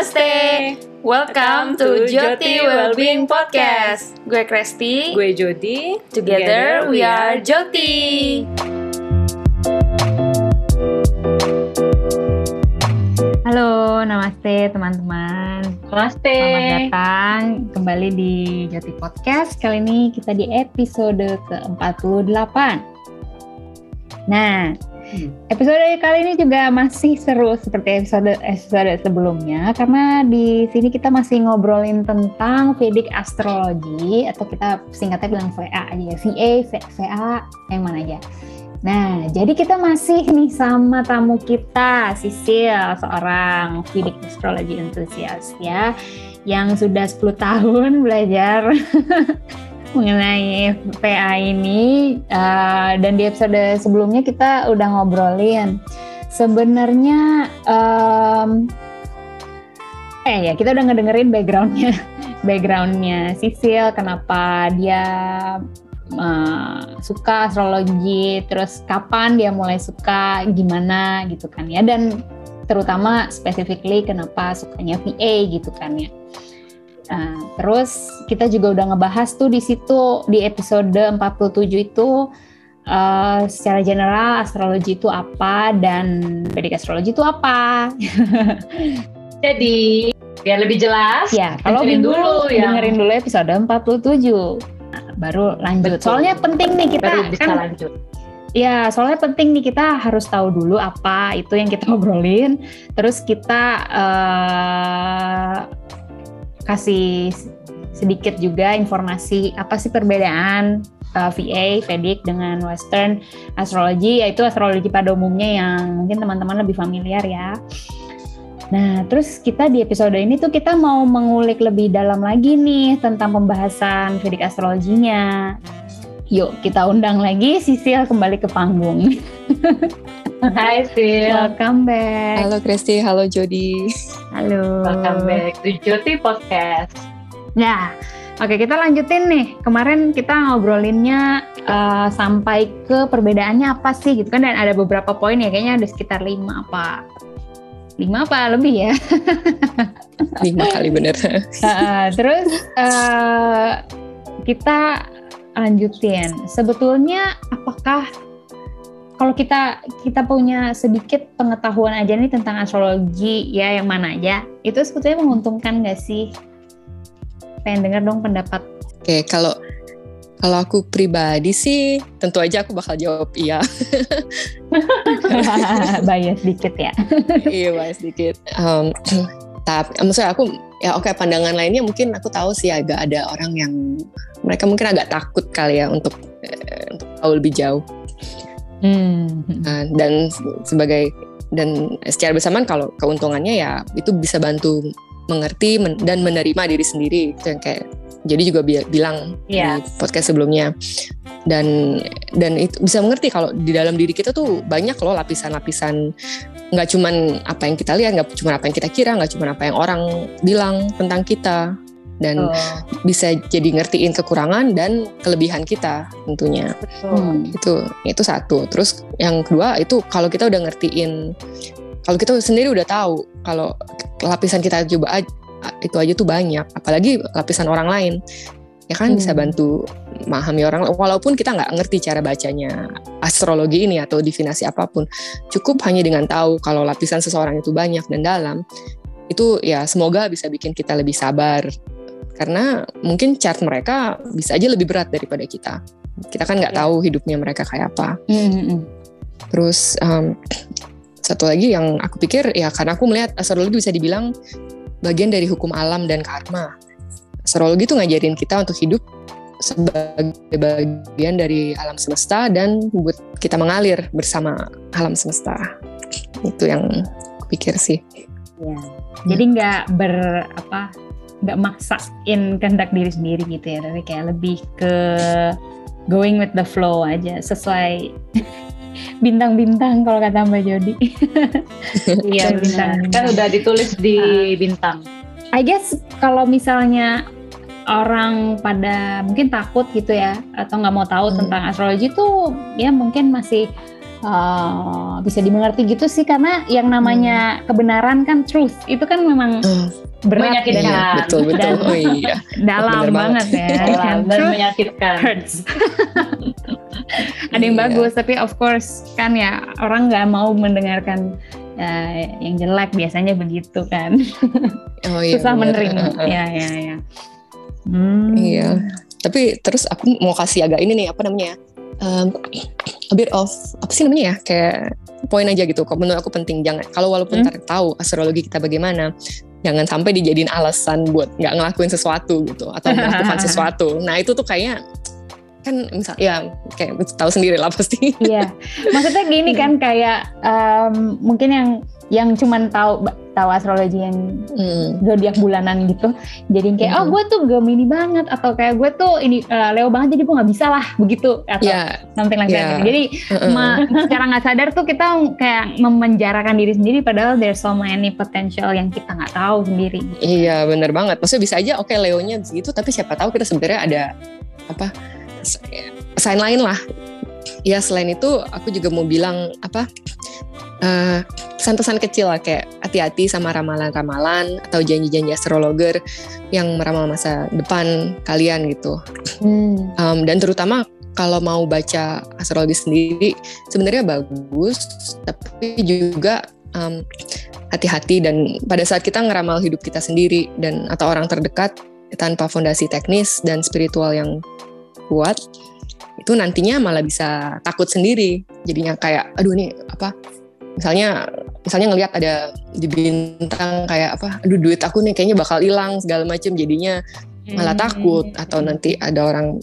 Namaste. Welcome to Joti Wellbeing Podcast. Gue Kresti. Gue Jody. Together we are Joti. Halo, namaste teman-teman. Namaste. Selamat datang kembali di Joti Podcast. Kali ini kita di episode ke-48. Nah, episode kali ini juga masih seru seperti episode episode sebelumnya karena di sini kita masih ngobrolin tentang Vedic Astrology atau kita singkatnya bilang VA aja, VA, VA, yang mana aja. Nah, jadi kita masih nih sama tamu kita, Sisil, seorang Vedic Astrology enthusiast ya, yang sudah 10 tahun belajar mengenai PA ini uh, dan di episode sebelumnya kita udah ngobrolin. Sebenarnya um, eh ya kita udah ngedengerin backgroundnya. Backgroundnya Sisil kenapa dia uh, suka astrologi terus kapan dia mulai suka gimana gitu kan ya. Dan terutama specifically kenapa sukanya VA gitu kan ya Nah, terus kita juga udah ngebahas tuh di situ di episode 47 itu uh, secara general astrologi itu apa dan Vedic astrologi itu apa. Jadi biar lebih jelas, ya kalau dengerin dulu ya. dengerin dulu episode 47. Nah, baru lanjut. Betul. Soalnya penting nih kita baru bisa kan lanjut. Ya, soalnya penting nih kita harus tahu dulu apa itu yang kita obrolin. Terus kita uh, kasih sedikit juga informasi apa sih perbedaan uh, VA, Vedic dengan Western astrologi, yaitu astrologi pada umumnya yang mungkin teman-teman lebih familiar ya. Nah, terus kita di episode ini tuh kita mau mengulik lebih dalam lagi nih tentang pembahasan Vedic astrologinya. Yuk, kita undang lagi Sisil kembali ke panggung. Hai Sil. Welcome back. Halo Kresti, halo Jody. Halo. Welcome back to Joti Podcast. Nah, oke kita lanjutin nih. Kemarin kita ngobrolinnya uh, sampai ke perbedaannya apa sih gitu kan dan ada beberapa poin ya kayaknya ada sekitar lima apa lima apa lebih ya. Lima kali bener. Uh, terus uh, kita lanjutin. Sebetulnya apakah kalau kita kita punya sedikit pengetahuan aja nih tentang astrologi ya yang mana aja, itu sebetulnya menguntungkan nggak sih? Pengen dengar dong pendapat. Oke, kalau kalau aku pribadi sih tentu aja aku bakal jawab iya. Bias dikit ya. iya, bias sedikit. Um, tapi maksudnya aku ya oke pandangan lainnya mungkin aku tahu sih agak ada orang yang mereka mungkin agak takut kali ya untuk eh, untuk tahu lebih jauh. Hmm. Nah, dan sebagai dan secara bersamaan kalau keuntungannya ya itu bisa bantu mengerti men- dan menerima diri sendiri itu yang kayak jadi juga bi- bilang Iya. di podcast sebelumnya dan dan itu bisa mengerti kalau di dalam diri kita tuh banyak loh lapisan-lapisan nggak cuman apa yang kita lihat nggak cuman apa yang kita kira nggak cuman apa yang orang bilang tentang kita dan Oh, bisa jadi ngertiin kekurangan dan kelebihan kita tentunya Betul. hmm. itu itu satu terus yang kedua itu kalau kita udah ngertiin kalau kita sendiri udah tahu kalau lapisan kita coba itu aja tuh banyak apalagi lapisan orang lain ya kan Hmm. bisa bantu memahami orang lain. walaupun kita nggak ngerti cara bacanya astrologi ini atau divinasi apa pun cukup hanya dengan tahu kalau lapisan seseorang itu banyak dan dalam itu ya semoga bisa bikin kita lebih sabar karena mungkin chart mereka bisa aja lebih berat daripada kita kita kan nggak Ya. tahu hidupnya mereka kayak apa Hmm, hmm, hmm. terus um, satu lagi yang aku pikir ya karena aku melihat astrologi bisa dibilang bagian dari hukum alam dan karma astrologi itu ngajarin kita untuk hidup sebagai bagian dari alam semesta dan buat kita mengalir bersama alam semesta itu yang aku pikir sih Ya. Jadi nggak ber apa nggak maksain kehendak diri sendiri gitu ya, tapi kayak lebih ke going with the flow aja sesuai bintang-bintang kalau kata Mbak Jody. Iya Bintang. Kan udah ditulis di bintang. I guess kalau misalnya orang pada mungkin takut gitu ya atau nggak mau tahu Hmm. tentang astrologi tuh ya mungkin masih uh, bisa dimengerti gitu sih karena yang namanya kebenaran kan truth itu kan memang Hmm. Berat Menyakitkan. dan Iya, betul betul. Dan- Oh iya. dalam Bener banget, banget. ya. Dalam kan? dan Truth menyakitkan. hurts. Ada yang Iya. bagus tapi of course kan ya orang nggak mau mendengarkan uh, yang jelek biasanya begitu kan. Oh iya. Susah bener. menerima. Ya ya ya. Hmm. Iya. Tapi terus aku mau kasih agak ini nih apa namanya? ya, Um, a bit of apa sih namanya ya? Kayak poin aja gitu. Kok menurut aku penting jangan kalau walaupun Hmm. tahu astrologi kita bagaimana, jangan sampai dijadiin alasan buat nggak ngelakuin sesuatu gitu atau melakukan sesuatu. Nah itu tuh kayaknya kan misal ya kayak tahu sendiri lah pasti. Iya, maksudnya gini kan kayak em, mungkin yang yang cuman tahu tahu astrologi yang Hmm. zodiak bulanan gitu, jadi kayak oh Mhm. gue tuh Gemini banget atau kayak gue tuh ini eh, Leo banget jadi gue nggak bisa lah begitu atau Ya, something like that. ya. gitu. Jadi ma- secara nggak sadar tuh kita kayak memenjarakan diri sendiri padahal there's so many potential yang kita nggak tahu sendiri. Iya bener banget. Maksudnya bisa aja oke Leonya begitu, tapi siapa tahu kita sebenarnya ada apa sign lain lah. Ya selain itu aku juga mau bilang apa eh, pesan-pesan kecil lah kayak hati-hati sama ramalan-ramalan atau janji-janji astrologer yang meramal masa depan kalian gitu. Hmm. Um, dan terutama kalau mau baca astrologi sendiri sebenarnya bagus, tapi juga um, hati-hati dan pada saat kita ngeramal hidup kita sendiri dan atau orang terdekat tanpa fondasi teknis dan spiritual yang kuat itu nantinya malah bisa takut sendiri jadinya kayak aduh nih apa misalnya misalnya ngelihat ada di bintang kayak apa aduh duit aku nih kayaknya bakal hilang segala macam jadinya malah Hmm. takut atau nanti ada orang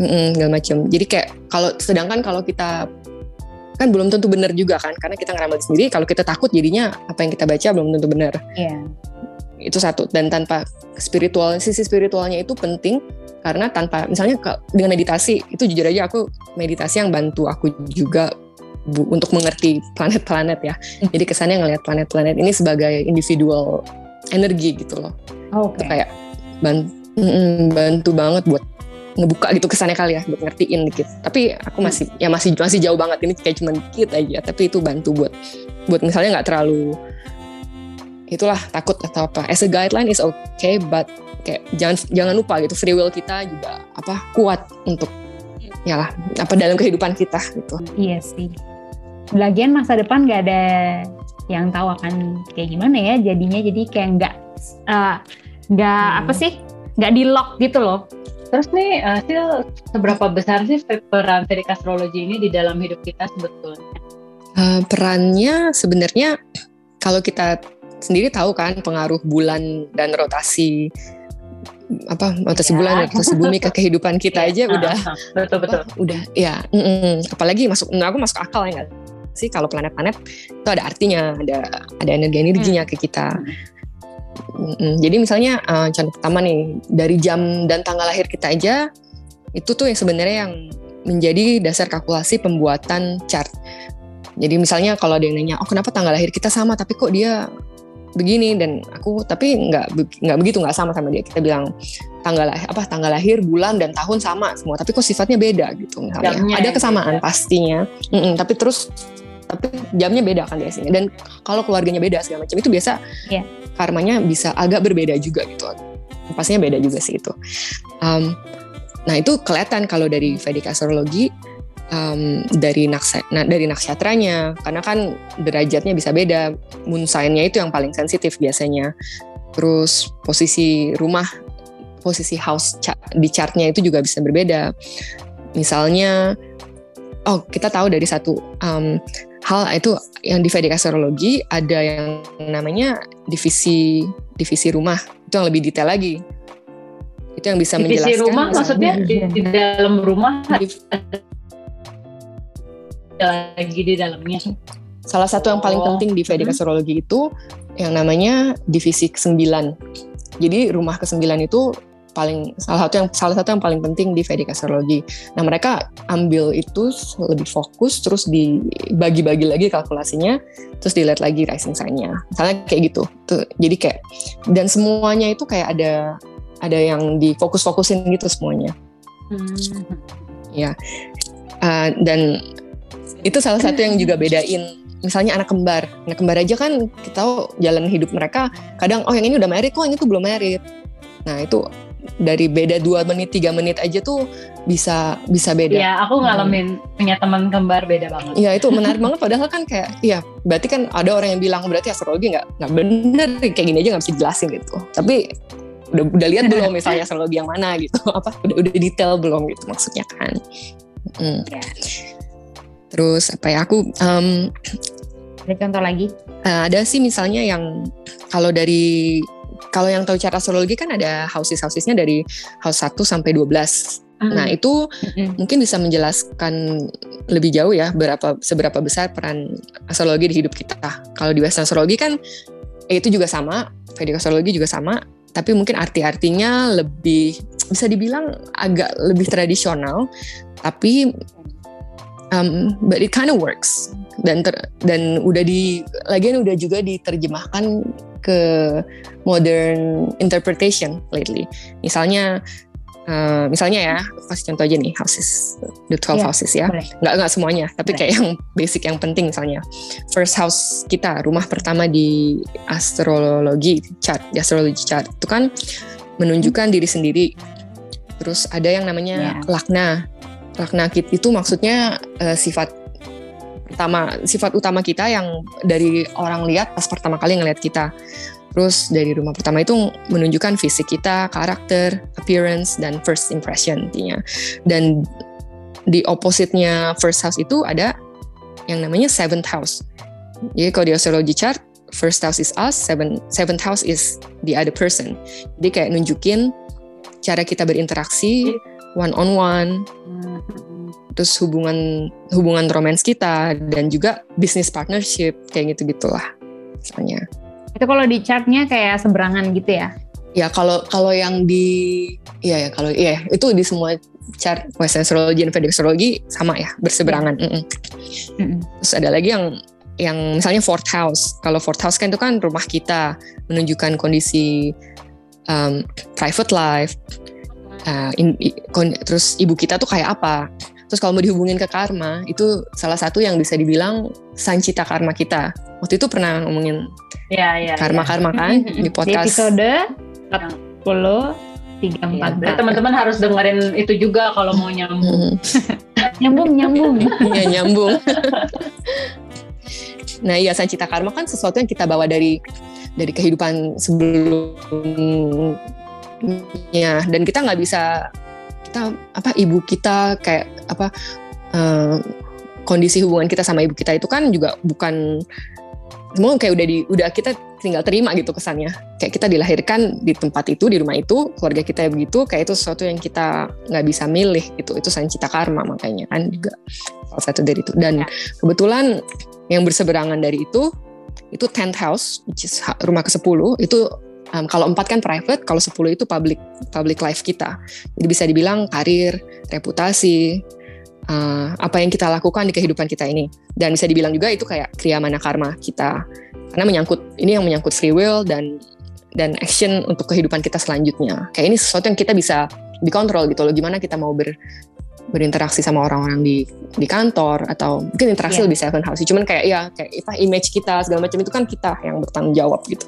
mm, segala macam. Jadi kayak kalau sedangkan kalau kita kan belum tentu benar juga kan karena kita ngeramal sendiri kalau kita takut jadinya apa yang kita baca belum tentu benar. Iya. Itu satu dan tanpa spiritual sisi spiritualnya itu penting karena tanpa misalnya dengan meditasi itu jujur aja aku meditasi yang bantu aku juga bu- untuk mengerti planet-planet ya. Jadi kesannya ngelihat planet-planet ini sebagai individual energi gitu loh. Oke. itu kayak ban- mm, bantu banget buat ngebuka gitu kesannya kali ya buat ngertiin dikit. Tapi aku masih ya masih masih jauh banget. Ini kayak cuma dikit aja tapi itu bantu buat buat misalnya nggak terlalu itulah takut atau apa. As a guideline is okay but kayak jangan jangan lupa gitu free will kita juga apa kuat untuk ya lah apa dalam kehidupan kita gitu Iya sih. Lagian masa depan nggak ada yang tahu akan kayak gimana ya jadinya jadi kayak nggak eh, nggak Hmm. apa sih nggak di lock gitu loh. Terus nih, Sil, seberapa besar sih peran Vedic Astrology ini di dalam hidup kita sebetulnya? Uh, perannya sebenarnya kalau kita sendiri tahu kan pengaruh bulan dan rotasi apa rotasi Ya. bulan dan rotasi bumi ke kehidupan kita aja Ah, udah ah, betul betul. apa, udah ya mm-mm. apalagi masuk menurut aku masuk akal ya nggak sih kalau planet-planet itu ada artinya ada ada energi energinya ke kita Mm-mm. jadi misalnya uh, contoh pertama nih dari jam dan tanggal lahir kita aja itu tuh yang sebenarnya yang menjadi dasar kalkulasi pembuatan chart jadi misalnya kalau ada yang nanya oh kenapa tanggal lahir kita sama tapi kok dia begini dan aku tapi nggak nggak begitu nggak sama sama dia. Kita bilang tanggal lahir apa tanggal lahir bulan dan tahun sama semua tapi kok sifatnya beda gitu misalnya. Jamnya ada yang kesamaan beda. pastinya. Mm-mm, tapi terus tapi jamnya beda kan biasanya. Dan kalau keluarganya beda segala macam itu biasa Iya. karmanya bisa agak berbeda juga gitu. Pastinya beda juga sih itu Um, nah itu kelihatan kalau dari Vedic astrologi um, dari naksa, nah, dari naksyatranya karena kan derajatnya bisa beda. Moon sign-nya itu yang paling sensitif biasanya. Terus posisi rumah posisi house di chartnya itu juga bisa berbeda. Misalnya oh kita tahu dari satu um, hal itu yang di Vedic astrologi ada yang namanya divisi divisi rumah. Itu yang lebih detail lagi. Itu yang bisa Divisi menjelaskan rumah misalnya- maksudnya di, di dalam rumah Div- lagi di dalamnya. Salah satu yang paling Oh. penting di Vedic Hmm. astrologi itu yang namanya divisi ke-9. Jadi rumah ke-9 itu paling salah satu yang salah satu yang paling penting di Vedic astrologi. Nah, mereka ambil itu lebih fokus terus dibagi-bagi lagi kalkulasinya, terus dilihat lagi rising sign-nya. Misalnya kayak gitu. Tuh, jadi kayak dan semuanya itu kayak ada ada yang difokus-fokusin gitu semuanya. Hmm. Uh, dan itu salah satu yang juga bedain misalnya anak kembar anak kembar aja kan kita tahu jalan hidup mereka kadang oh yang ini udah married kok yang itu belum married nah itu dari beda dua menit tiga menit aja tuh bisa bisa beda. Iya, aku ngalamin hmm. punya teman kembar beda banget. Iya itu menarik banget. Padahal kan kayak, iya berarti kan ada orang yang bilang berarti astrologi nggak nggak bener kayak gini aja nggak bisa jelasin gitu. Tapi udah udah lihat belum misalnya astrologi yang mana gitu? Apa udah udah detail belum gitu maksudnya kan? Hmm. Yeah. Terus apa ya aku um, ada contoh lagi? Uh, ada sih misalnya yang kalau dari kalau yang tahu cara astrologi kan ada houses-housesnya dari house 1 sampai 12. Mm. Nah, itu mm. mungkin bisa menjelaskan lebih jauh ya berapa seberapa besar peran astrologi di hidup kita. Kalau di Western astrologi kan eh, itu juga sama, Vedic astrologi juga sama, tapi mungkin arti-artinya lebih bisa dibilang agak lebih tradisional, tapi um, but it kind of works dan ter, dan udah di lagian udah juga diterjemahkan ke modern interpretation lately. Misalnya Uh, misalnya ya, kasih contoh aja nih houses, the 12 yeah, houses ya. Boleh. Nggak nggak semuanya, tapi boleh. kayak yang basic yang penting misalnya. First house kita, rumah pertama di astrologi chart, di astrologi chart itu kan menunjukkan diri sendiri. Terus ada yang namanya yeah. lakna. Lakna itu maksudnya uh, sifat utama sifat utama kita yang dari orang lihat pas pertama kali ngelihat kita. Terus dari rumah pertama itu menunjukkan fisik kita, karakter, appearance, dan first impression intinya. Dan di opposite-nya first house itu ada yang namanya seventh house. Jadi kalau di astrology chart, first house is us, seven, seventh house is the other person. Jadi kayak nunjukin cara kita berinteraksi one on one, terus hubungan hubungan romans kita dan juga business partnership kayak gitu gitulah misalnya. Itu kalau di chartnya kayak seberangan gitu ya? Ya kalau kalau yang di ya ya kalau iya itu di semua chart Western astrology dan Vedic astrology sama ya berseberangan mm -mm. Mm -mm. terus ada lagi yang yang misalnya fourth house. Kalau fourth house kan itu kan rumah kita menunjukkan kondisi um, private life uh, in, in, terus ibu kita tuh kayak apa? Terus kalau mau dihubungin ke karma, itu salah satu yang bisa dibilang sancita karma kita. Waktu itu pernah ngomongin ya, ya, karma-karma ya. kan di podcast. Di episode 40 tiga empat. Ya, teman-teman harus dengerin itu juga kalau mau nyambung. Nyambung nyambung. Ya nyambung. Nah iya sancita karma kan sesuatu yang kita bawa dari dari kehidupan sebelumnya dan kita nggak bisa kita apa ibu kita kayak apa uh, kondisi hubungan kita sama ibu kita itu kan juga bukan semua kayak udah di udah kita tinggal terima gitu kesannya. Kayak kita dilahirkan di tempat itu di rumah itu keluarga kita begitu kayak itu sesuatu yang kita nggak bisa milih gitu. Itu sancita karma makanya kan juga. Salah satu dari itu. Dan ya. kebetulan yang berseberangan dari itu itu tent house which is rumah ke 10 itu Um, kalau empat kan private, kalau sepuluh itu public public life kita. Jadi bisa dibilang karir, reputasi, uh, apa yang kita lakukan di kehidupan kita ini. Dan bisa dibilang juga itu kayak kriya mana karma kita. Karena menyangkut ini yang menyangkut free will dan dan action untuk kehidupan kita selanjutnya. Kayak ini sesuatu yang kita bisa dikontrol gitu loh. Gimana kita mau ber berinteraksi sama orang-orang di di kantor atau mungkin interaksi yeah. lebih seven house cuman kayak ya kayak apa image kita segala macam itu kan kita yang bertanggung jawab gitu.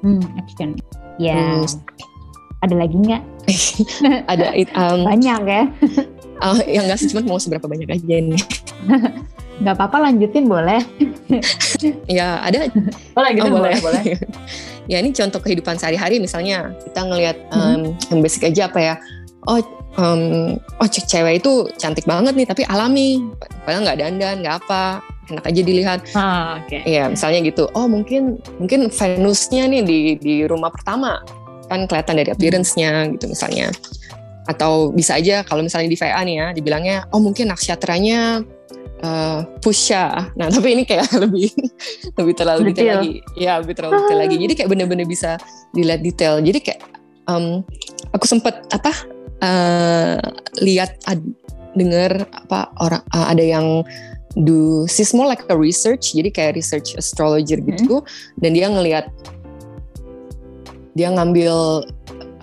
Hmm, action. Ya yeah. hmm. ada lagi nggak? Ada um, banyak ya. Uh, yang nggak sih cuma mau seberapa banyak aja ini. Nggak apa-apa lanjutin boleh. Ya ada. Boleh gitu oh, boleh boleh. ya ini contoh kehidupan sehari-hari misalnya kita ngelihat um, yang basic aja apa ya oh um, oh cewek itu cantik banget nih tapi alami. Padahal nggak dandan nggak apa. Enak aja dilihat. Ah, okay. ya misalnya gitu. Oh mungkin mungkin Venusnya nih di di rumah pertama. Kan kelihatan dari appearance-nya gitu misalnya. Atau bisa aja kalau misalnya di VA nih ya dibilangnya oh mungkin naksyatranya uh, Pusha. Nah tapi ini kayak lebih lebih terlalu detail, detail. lagi ya lebih terlalu detail lagi jadi kayak bener-bener bisa dilihat detail. Jadi kayak um, aku sempet apa uh, lihat dengar apa orang uh, ada yang do she's more like a research jadi kayak research astrologer hmm. gitu hmm. dan dia ngelihat dia ngambil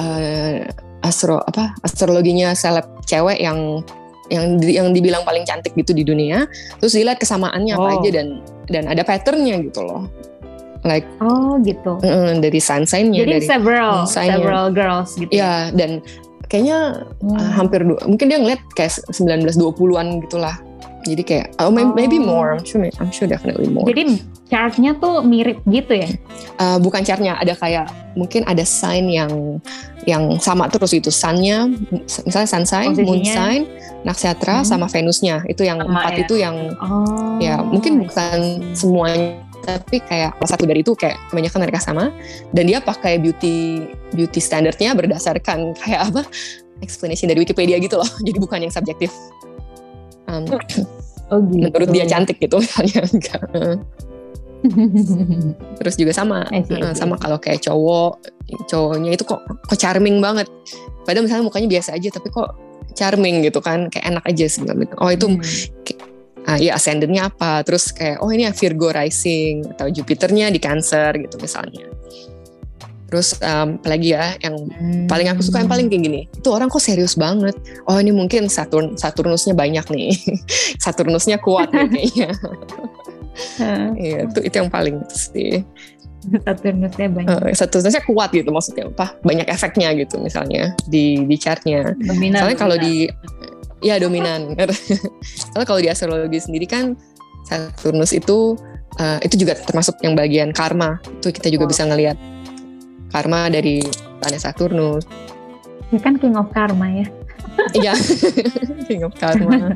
uh, astro apa astrologinya seleb cewek yang yang yang dibilang paling cantik gitu di dunia terus dilihat kesamaannya apa Oh. aja dan dan ada patternnya gitu loh like Oh gitu. mm, dari sun sign-nya Jadi dari several, several girls gitu. ya dan kayaknya Hmm. uh, hampir du- mungkin dia ngeliat kayak 19-20an gitulah jadi kayak oh, may- maybe Oh. more I'm sure I'm sure definitely more Jadi chartnya tuh mirip gitu ya? Uh, bukan chartnya ada kayak mungkin ada sign yang yang sama terus itu sunnya misalnya sun sign, moon Posisinya. sign, nakshatra Hmm. sama Venusnya itu yang Sama empat ya. itu yang Oh. ya mungkin bukan semuanya tapi kayak salah satu dari itu kayak kebanyakan mereka sama. Dan dia pakai beauty beauty standarnya berdasarkan kayak apa? Explanation dari Wikipedia gitu loh. Jadi bukan yang subjektif. Um, Oh gitu. menurut dia cantik gitu. Misalnya enggak. Terus juga sama. Uh, sama kalau kayak cowok cowoknya itu kok kok charming banget. Padahal misalnya mukanya biasa aja tapi kok charming gitu kan. Kayak enak aja sebenarnya. Oh itu Hmm. Ah, ya ascendennya apa? Terus kayak oh ini Virgo rising atau Jupiternya di Cancer gitu misalnya. Terus um, apalagi ya yang paling aku suka yang paling kayak gini itu orang kok serius banget. Oh ini mungkin Saturn Saturnusnya banyak nih. Saturnusnya kuat nih kayaknya. Iya, itu itu yang paling sih. Saturnusnya banyak. Eh, Saturnusnya kuat gitu maksudnya apa? Banyak efeknya gitu misalnya di di chartnya. Soalnya kalau di ya dominan soalnya kalau di astrologi sendiri kan Saturnus itu eh, itu juga termasuk yang bagian karma itu kita juga Oh. bisa ngelihat karma dari planet Saturnus Ya kan king of karma ya. iya king of karma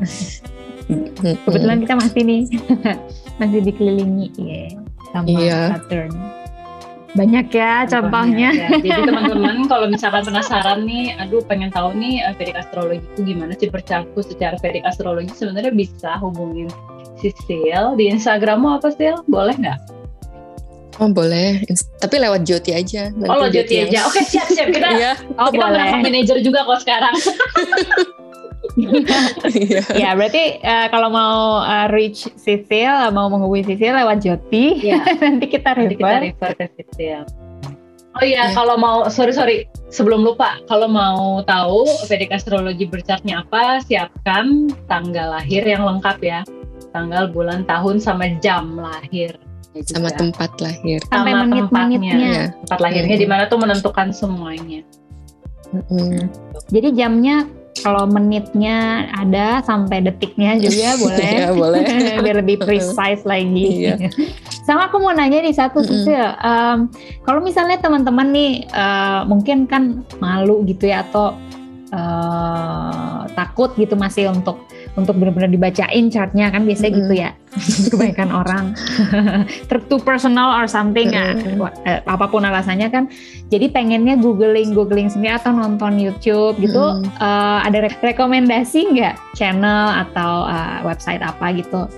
Kebetulan kita masih nih masih dikelilingi ya sama Iya. Saturn. Banyak ya contohnya. Ya, jadi teman-teman kalau misalkan penasaran nih, aduh pengen tahu nih eh, Vedic astrologi itu gimana sih bercampur secara Vedic astrologi sebenarnya bisa hubungin Sisil di Instagrammu apa sih? Boleh nggak? oh boleh tapi lewat Joti aja Nanti Oh lo Joti aja. Oke siap siap kita. iya Oh kita boleh. manajer juga kok sekarang. iya ya berarti eh, kalau mau eh, reach Sisil, mau menghubungi Sisil lewat Joti, Iya. nanti kita Nanti kita refer. refer ke Sisil. Oh iya, Iya. kalau mau sorry sorry sebelum lupa, kalau mau tahu Vedic astrologi bercatnya apa, siapkan tanggal lahir yang lengkap ya, tanggal, bulan, tahun sama jam lahir. sama juga. tempat lahir Sampai Sama menit-menitnya. Iya. tempat lahirnya Hmm. di mana tuh menentukan semuanya. Mm-mm. Jadi jamnya kalau menitnya ada sampai detiknya juga boleh. Iya, boleh. Biar lebih precise lagi. Iya. Sama aku mau nanya nih satu Mm-mm. Sisil. Em, kalau misalnya teman-teman nih eh, mungkin kan malu gitu ya atau eh, takut gitu masih untuk untuk benar-benar dibacain chartnya kan biasanya gitu ya. Kebanyakan orang. Too personal or something Mm-mm. wah, eh, apa pun alasannya kan. Jadi pengennya googling googling sendiri atau nonton YouTube gitu Mm-mm. eh, ada re- rekomendasi nggak channel atau eh, website apa gitu?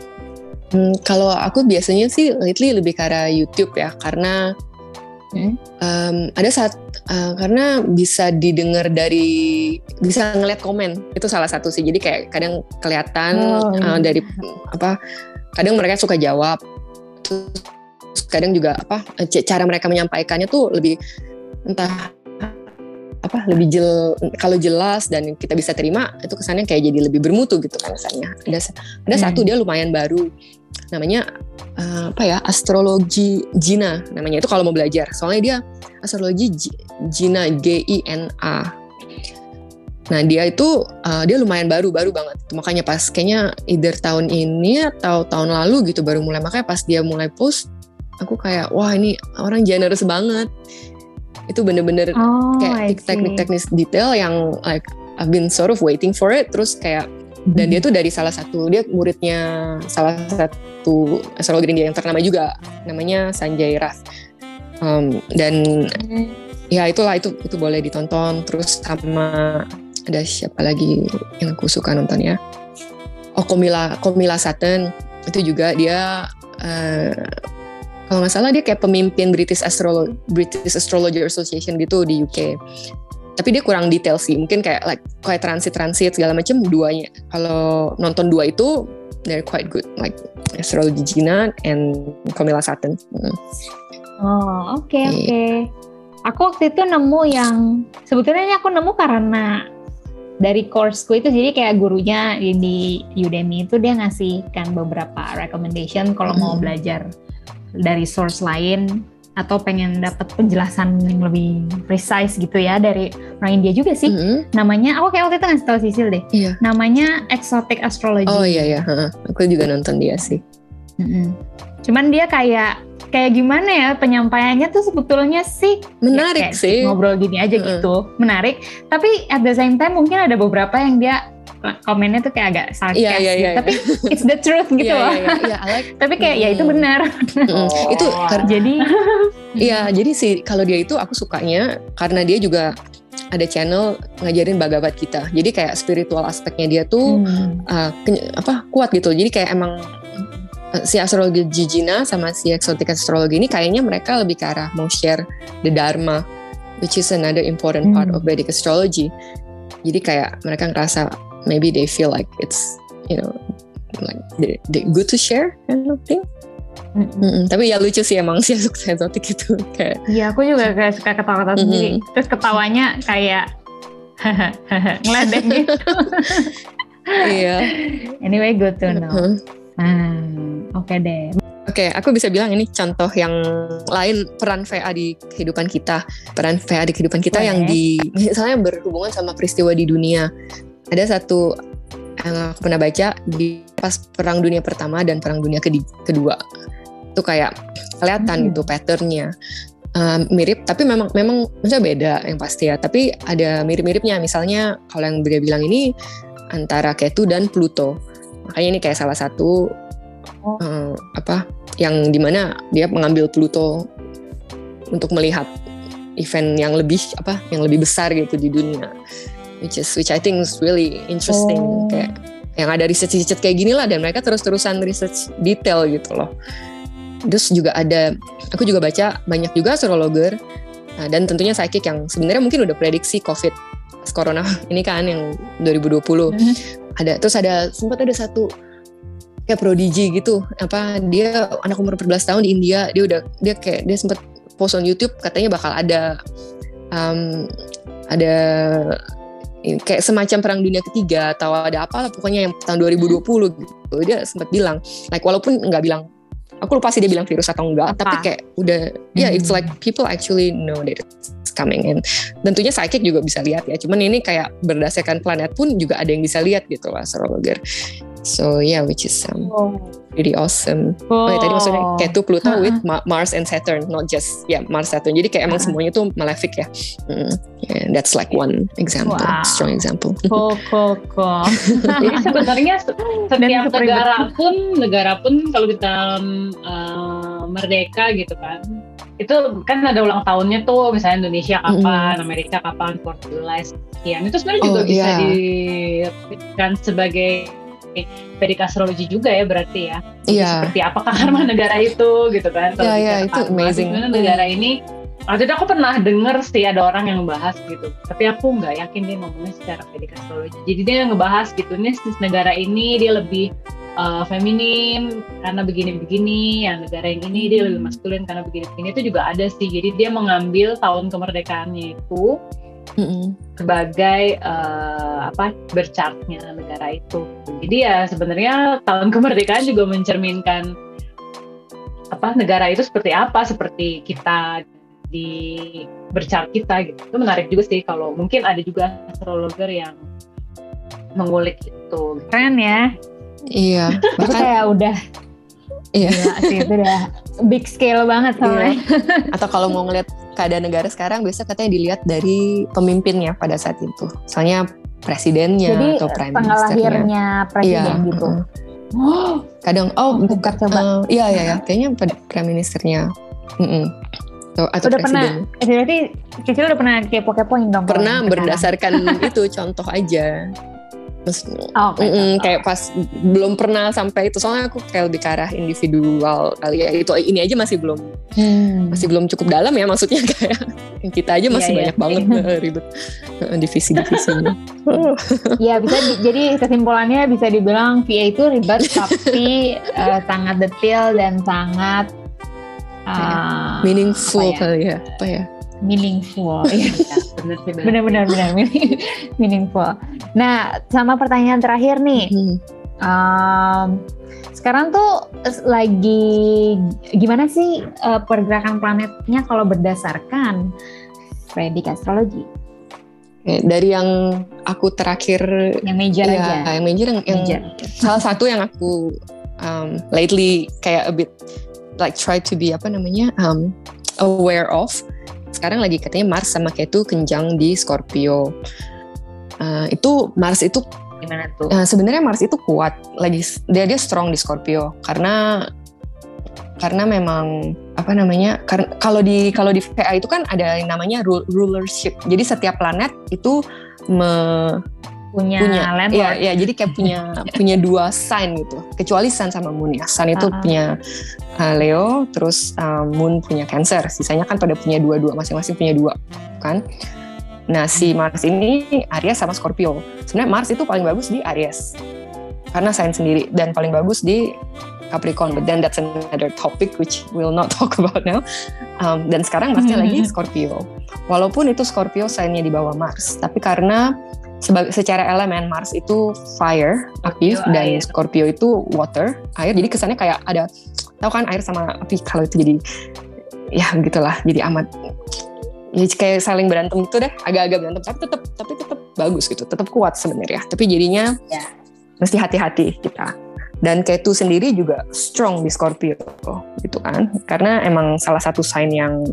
Hmm, kalau aku biasanya sih lately lebih ke arah YouTube ya karena Hmm. em, ada saat eh, karena bisa didengar dari bisa ngeliat komen itu salah satu sih jadi kayak kadang kelihatan Oh, iya. dari apa kadang mereka suka jawab terus kadang juga apa cara mereka menyampaikannya tuh lebih entah apa lebih jel kalau jelas dan kita bisa terima itu kesannya kayak jadi lebih bermutu gitu kan kesannya ada ada Hmm. satu dia lumayan baru namanya eh, apa ya astrologi Jina namanya. Itu kalau mau belajar. Soalnya dia astrologi Ji- Jina G I N A. Nah dia itu eh, dia lumayan baru baru banget. Makanya pas kayaknya either tahun ini atau tahun lalu gitu baru mulai. Makanya pas dia mulai post aku kayak wah ini orang generous banget. Itu bener-bener oh kayak teknik-teknis detail yang like I've been sort of waiting for it. Terus kayak dan dia tuh dari salah satu dia muridnya salah satu astrologi India yang ternama juga namanya Sanjay Rath. Um, dan ya itulah itu itu boleh ditonton. Terus sama ada siapa lagi yang aku suka nonton ya? Oh Komila Komila Sutton. Itu juga dia eh, kalau nggak salah dia kayak pemimpin British Astrolo British Astrologer Association gitu di UK tapi dia kurang detail sih mungkin kayak like kayak transit transit segala macam duanya kalau nonton dua itu they're quite good like astrology Gina and Camilla Sutton Hmm. Oh, oke Iya. oke. Aku waktu itu nemu yang sebetulnya aku nemu karena dari courseku itu jadi kayak gurunya di Udemy itu dia ngasih kan beberapa recommendation kalau mau Hmm. belajar dari source lain atau pengen dapat penjelasan yang lebih precise gitu ya dari orang India juga sih. Mm-mm. Namanya aku kayak waktu itu ngasih tahu Sisil deh. Iya. Namanya Exotic Astrology. Oh iya ya, aku juga nonton dia sih. Mm-mm. Cuman dia kayak kayak gimana ya penyampaiannya tuh sebetulnya sih Menarik kayak sih. ngobrol gini aja Mm-mm. gitu menarik tapi at the same time mungkin ada beberapa yang dia komennya tuh kayak agak sarkas Iya, iya, gitu. iya, tapi it's the truth gitu Iya, loh iya, like. tapi kayak ya itu Mm. benar Mm-mm. Itu jadi Iya, jadi sih kalau dia itu aku sukanya karena dia juga ada channel ngajarin Bhagavad kita. Jadi kayak spiritual aspeknya dia tuh Hmm. uh, apa kuat gitu. Jadi kayak emang uh, si astrologi Jijina sama si exotic astrologi ini kayaknya mereka lebih ke arah mau share the dharma which is another important part Hmm. of Vedic astrology. Jadi kayak mereka ngerasa maybe they feel like it's you know like they, they good to share kind of thing. Mm-mm. Mm-mm. Tapi ya lucu sih emang si exotic itu kayak Iya, aku juga kayak suka ketawa-ketawa Mm-mm. sendiri. Terus ketawanya kayak ngeledek gitu. iya. Anyway, good to know. Uh-huh. Hmm, oke deh. Oke, aku bisa bilang ini contoh yang lain peran VA di kehidupan kita. Peran VA di kehidupan kita Boleh. yang di misalnya berhubungan sama peristiwa di dunia. Ada satu yang aku pernah baca di pas Perang Dunia Pertama dan Perang Dunia Kedua. Itu kayak kelihatan Hmm. gitu patternnya. Um, mirip tapi memang memang maksudnya beda yang pasti ya tapi ada mirip-miripnya misalnya kalau yang dia bilang ini antara Ketu dan Pluto makanya ini kayak salah satu Oh. eh, apa yang di mana dia mengambil Pluto untuk melihat event yang lebih apa yang lebih besar gitu di dunia which is which I think is really interesting Oh. kayak yang ada research-research kayak gini lah dan mereka terus-terusan research detail gitu loh terus juga ada aku juga baca banyak juga astrologer nah, dan tentunya psychic yang sebenarnya mungkin udah prediksi covid corona ini kan yang 2020 Mhm. ada terus ada sempat ada satu kayak prodigi gitu apa dia anak umur 14 tahun di India dia udah dia kayak dia sempat post on YouTube katanya bakal ada um, ada kayak semacam perang dunia ketiga atau ada apa lah pokoknya yang tahun 2020 gitu dia sempat bilang like walaupun nggak bilang aku lupa sih dia bilang virus atau enggak Apa? tapi kayak udah ya yeah, it's Hmm. like people actually know that it's coming and tentunya psychic juga bisa lihat ya cuman ini kayak berdasarkan planet pun juga ada yang bisa lihat gitu lah astrologer so yeah which is um, Oh. really awesome Oh, ya, tadi maksudnya Ketu Pluto with Ma- Mars and Saturn, not just ya Mars Saturn. Jadi kayak emang Ha-ha. semuanya tuh malefic ya. Mm, yeah, that's like one example, Wow. strong example. Cool, cool, cool. Jadi sebenarnya se- setiap negara pun negara pun kalau kita eh, merdeka gitu kan itu kan ada ulang tahunnya tuh misalnya Indonesia kapan, Amerika kapan, Portugal sekian itu sebenarnya juga Oh, bisa iya. diberikan sebagai Vedic astrologi juga ya berarti ya. Iya. seperti apakah karma negara itu gitu kan Iya, iya, bicara itu karma, amazing. sebenarnya negara ini. Waktu itu aku pernah denger sih ada orang yang bahas gitu tapi aku nggak yakin dia ngomongnya secara Vedic astrologi. Jadi dia ngebahas gitu nih negara ini dia lebih uh, feminim karena begini-begini yang negara yang ini dia lebih maskulin karena begini-begini itu juga ada sih. Jadi dia mengambil tahun kemerdekaannya itu Mm-mm. sebagai eh, apa berchartnya negara itu. Jadi ya sebenarnya tahun kemerdekaan juga mencerminkan apa negara itu seperti apa, seperti kita di berchart kita gitu. Itu menarik juga sih kalau mungkin ada juga astrologer yang mengulik itu. Keren ya. Iya. Itu Bahkan kayak udah Iya. gila sih itu udah big scale banget soalnya. atau kalau mau ngeliat keadaan negara sekarang biasa katanya dilihat dari pemimpinnya pada saat itu. Soalnya presidennya Jadi atau prime tanggal ministernya. lahirnya presiden Iya, gitu. mm-mm. Oh, Kadang oh bukan coba. eh, iya iya ya, kayaknya prime ministernya. Mm-mm. Atau, atau Udah pernah, presiden. eh, berarti Cicil udah pernah kepo-kepoin dong. pernah berdasarkan itu contoh aja Oh, oke. mm-mm, kayak pas belum pernah sampai itu soalnya aku kayak lebih ke arah individual kali ya itu ini aja masih belum Hmm. masih belum cukup dalam ya maksudnya kayak kita aja masih Iya, iya. banyak banget eh, ribet divisi-divisinya Ya bisa di- jadi kesimpulannya bisa dibilang VA itu ribet tapi eh, sangat detail dan sangat eh, meaningful ya, kali ya apa ya meaningful. Iya. Benar-benar benar meaningful. Nah, sama pertanyaan terakhir nih. Hmm. Um, sekarang tuh lagi gimana sih uh, pergerakan planetnya kalau berdasarkan Vedic astrologi? Dari yang aku terakhir Yang major ya, aja. yang major yang, yang Major. salah satu yang aku um, lately kayak a bit like try to be apa namanya um, aware of sekarang lagi katanya Mars sama Ketu kenjang di Scorpio. Uh, itu Mars itu Gimana tuh? uh, sebenarnya Mars itu kuat. Lagi dia dia strong di Scorpio. Karena karena memang apa namanya karena kalau di kalau di VA itu kan ada yang namanya ru- rulership. Jadi setiap planet itu me, punya, punya. landlord. ya ya jadi kayak punya punya dua sign gitu. Kecuali Sun sama Moon ya. Sun itu Ah. punya uh, Leo terus uh, Moon punya Cancer. Sisanya kan pada punya dua-dua masing-masing punya dua kan? Nah si Mars ini Aries sama Scorpio. Sebenarnya Mars itu paling bagus di Aries. Karena sign sendiri dan paling bagus di Capricorn. But then that's another topic which we'll not talk about now. Um, dan sekarang Marsnya lagi Scorpio. Walaupun itu Scorpio signnya di bawah Mars tapi karena sebagai secara elemen Mars itu fire api Scorpio, dan air. Scorpio itu water air. Jadi kesannya kayak ada tahu kan air sama api kalau itu jadi ya begitulah jadi amat. Ya kayak saling berantem gitu deh agak-agak berantem tapi tetap tapi tetap bagus gitu tetap kuat sebenarnya. Tapi jadinya Ya. mesti hati-hati kita. Dan Ketu sendiri juga strong di Scorpio gitu kan. Karena emang salah satu sign yang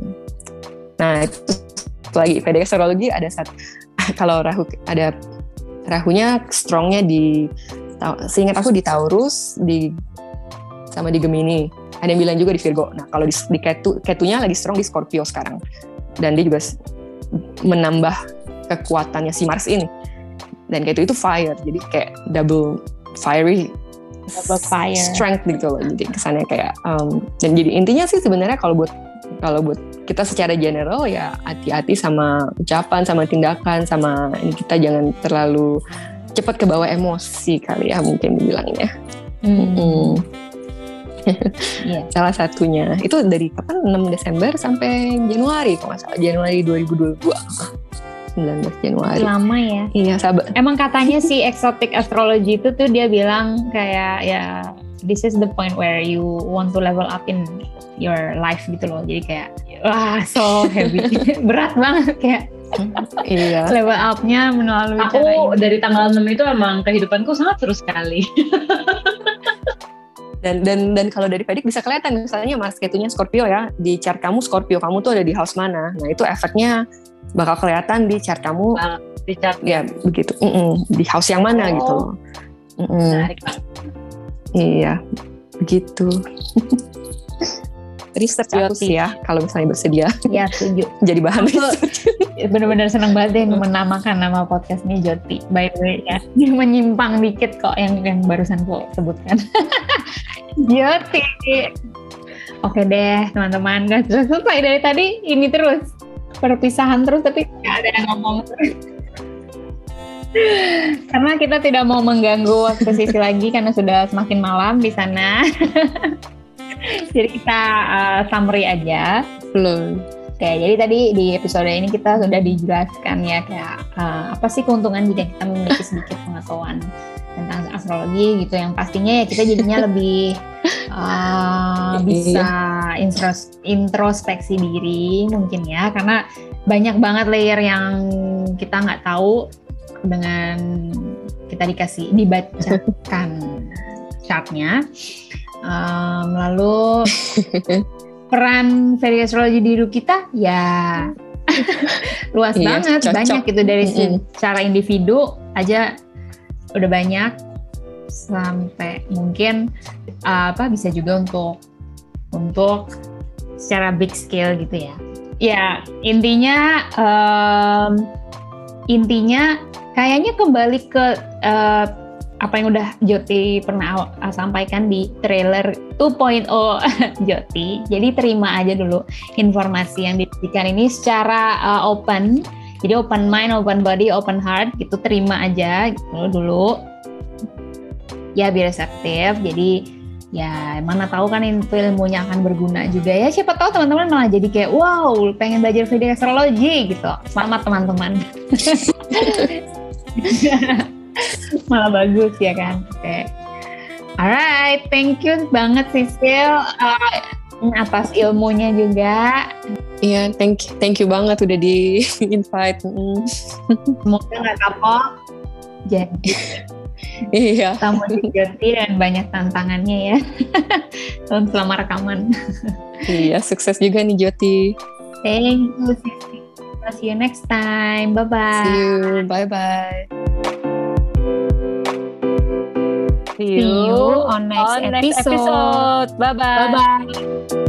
nah itu lagi PDX astrologi ada satu kalau Rahu ada Rahunya strongnya di seingat aku di Taurus di sama di Gemini. Ada yang bilang juga di Virgo. Nah kalau di, di Ketu Ketunya lagi strong di Scorpio sekarang. Dan dia juga menambah kekuatannya si Mars ini. Dan Ketu itu fire jadi kayak double fiery Double fire. strength gitu loh. Jadi kesannya kayak um, dan jadi intinya sih sebenarnya kalau buat kalau buat kita secara general ya hati-hati sama ucapan sama tindakan sama ini kita jangan terlalu cepat ke bawah emosi kali ya mungkin dibilangnya Hmm. Mm. Iya. salah satunya itu dari kapan 6 Desember sampai Januari kalau nggak salah Januari 2022 19 Januari Lama ya. iya sabar Emang katanya si exotic astrology itu tuh dia bilang kayak ya this is the point where you want to level up in your life gitu loh. Jadi kayak wah so heavy. Berat banget kayak iya level up-nya melalui cara Aku ini. dari tanggal 6 itu emang kehidupanku sangat seru sekali. dan dan dan kalau dari Vedic bisa kelihatan misalnya Mars ketunya Scorpio ya di chart kamu Scorpio kamu tuh ada di house mana nah itu efeknya bakal kelihatan di chart kamu Di chat ya begitu Mm-mm. di house yang mana Oh. gitu Mm-mm. menarik banget. Iya begitu research aku sih ya kalau misalnya bersedia Ya setuju. jadi bahan Aku- Bener-bener seneng banget deh menamakan nama podcastnya Joti. By the way ya, menyimpang dikit kok yang yang barusan gue sebutkan. Joti. Oke deh teman-teman, gak selesai dari tadi ini terus perpisahan terus tapi gak ada yang ngomong terus. Karena kita tidak mau mengganggu waktu sisi lagi karena sudah semakin malam di sana. Jadi kita uh, summary aja. belum Oke, jadi tadi di episode ini kita sudah dijelaskan ya kayak eh, apa sih keuntungan jika kita memiliki sedikit pengetahuan tentang astrologi gitu. Yang pastinya ya kita jadinya lebih eh, bisa intros- introspeksi diri mungkin ya. Karena banyak banget layer yang kita nggak tahu dengan kita dikasih dibacakan chartnya Em, lalu peran Vedic astrologi di hidup kita ya luas Iya, banget cocok. banyak gitu dari Mm-mm. secara individu aja udah banyak sampai mungkin uh, apa bisa juga untuk untuk secara big scale gitu ya ya intinya em, intinya kayaknya kembali ke uh, apa yang udah Joti pernah sampaikan di trailer 2.0 Joti. Jadi terima aja dulu informasi yang diberikan ini secara uh, open. Jadi open mind, open body, open heart gitu terima aja gitu dulu. Ya biar efektif. Jadi ya mana tahu kan ilmunya akan berguna juga ya siapa tahu teman-teman malah jadi kayak wow pengen belajar Vedic astrologi gitu selamat teman-teman malah bagus ya kan oke okay. alright thank you banget Sisil uh, atas ilmunya juga Iya, yeah, thank you, thank you banget udah di invite. Semoga nggak kapok. Jadi iya. Tamu Joti dan banyak tantangannya ya. selama rekaman. iya, sukses juga nih Joti. Thank you, See you next time. Bye-bye. See you. Bye-bye. See you on next, on next episode. episode. Bye-bye. Bye-bye.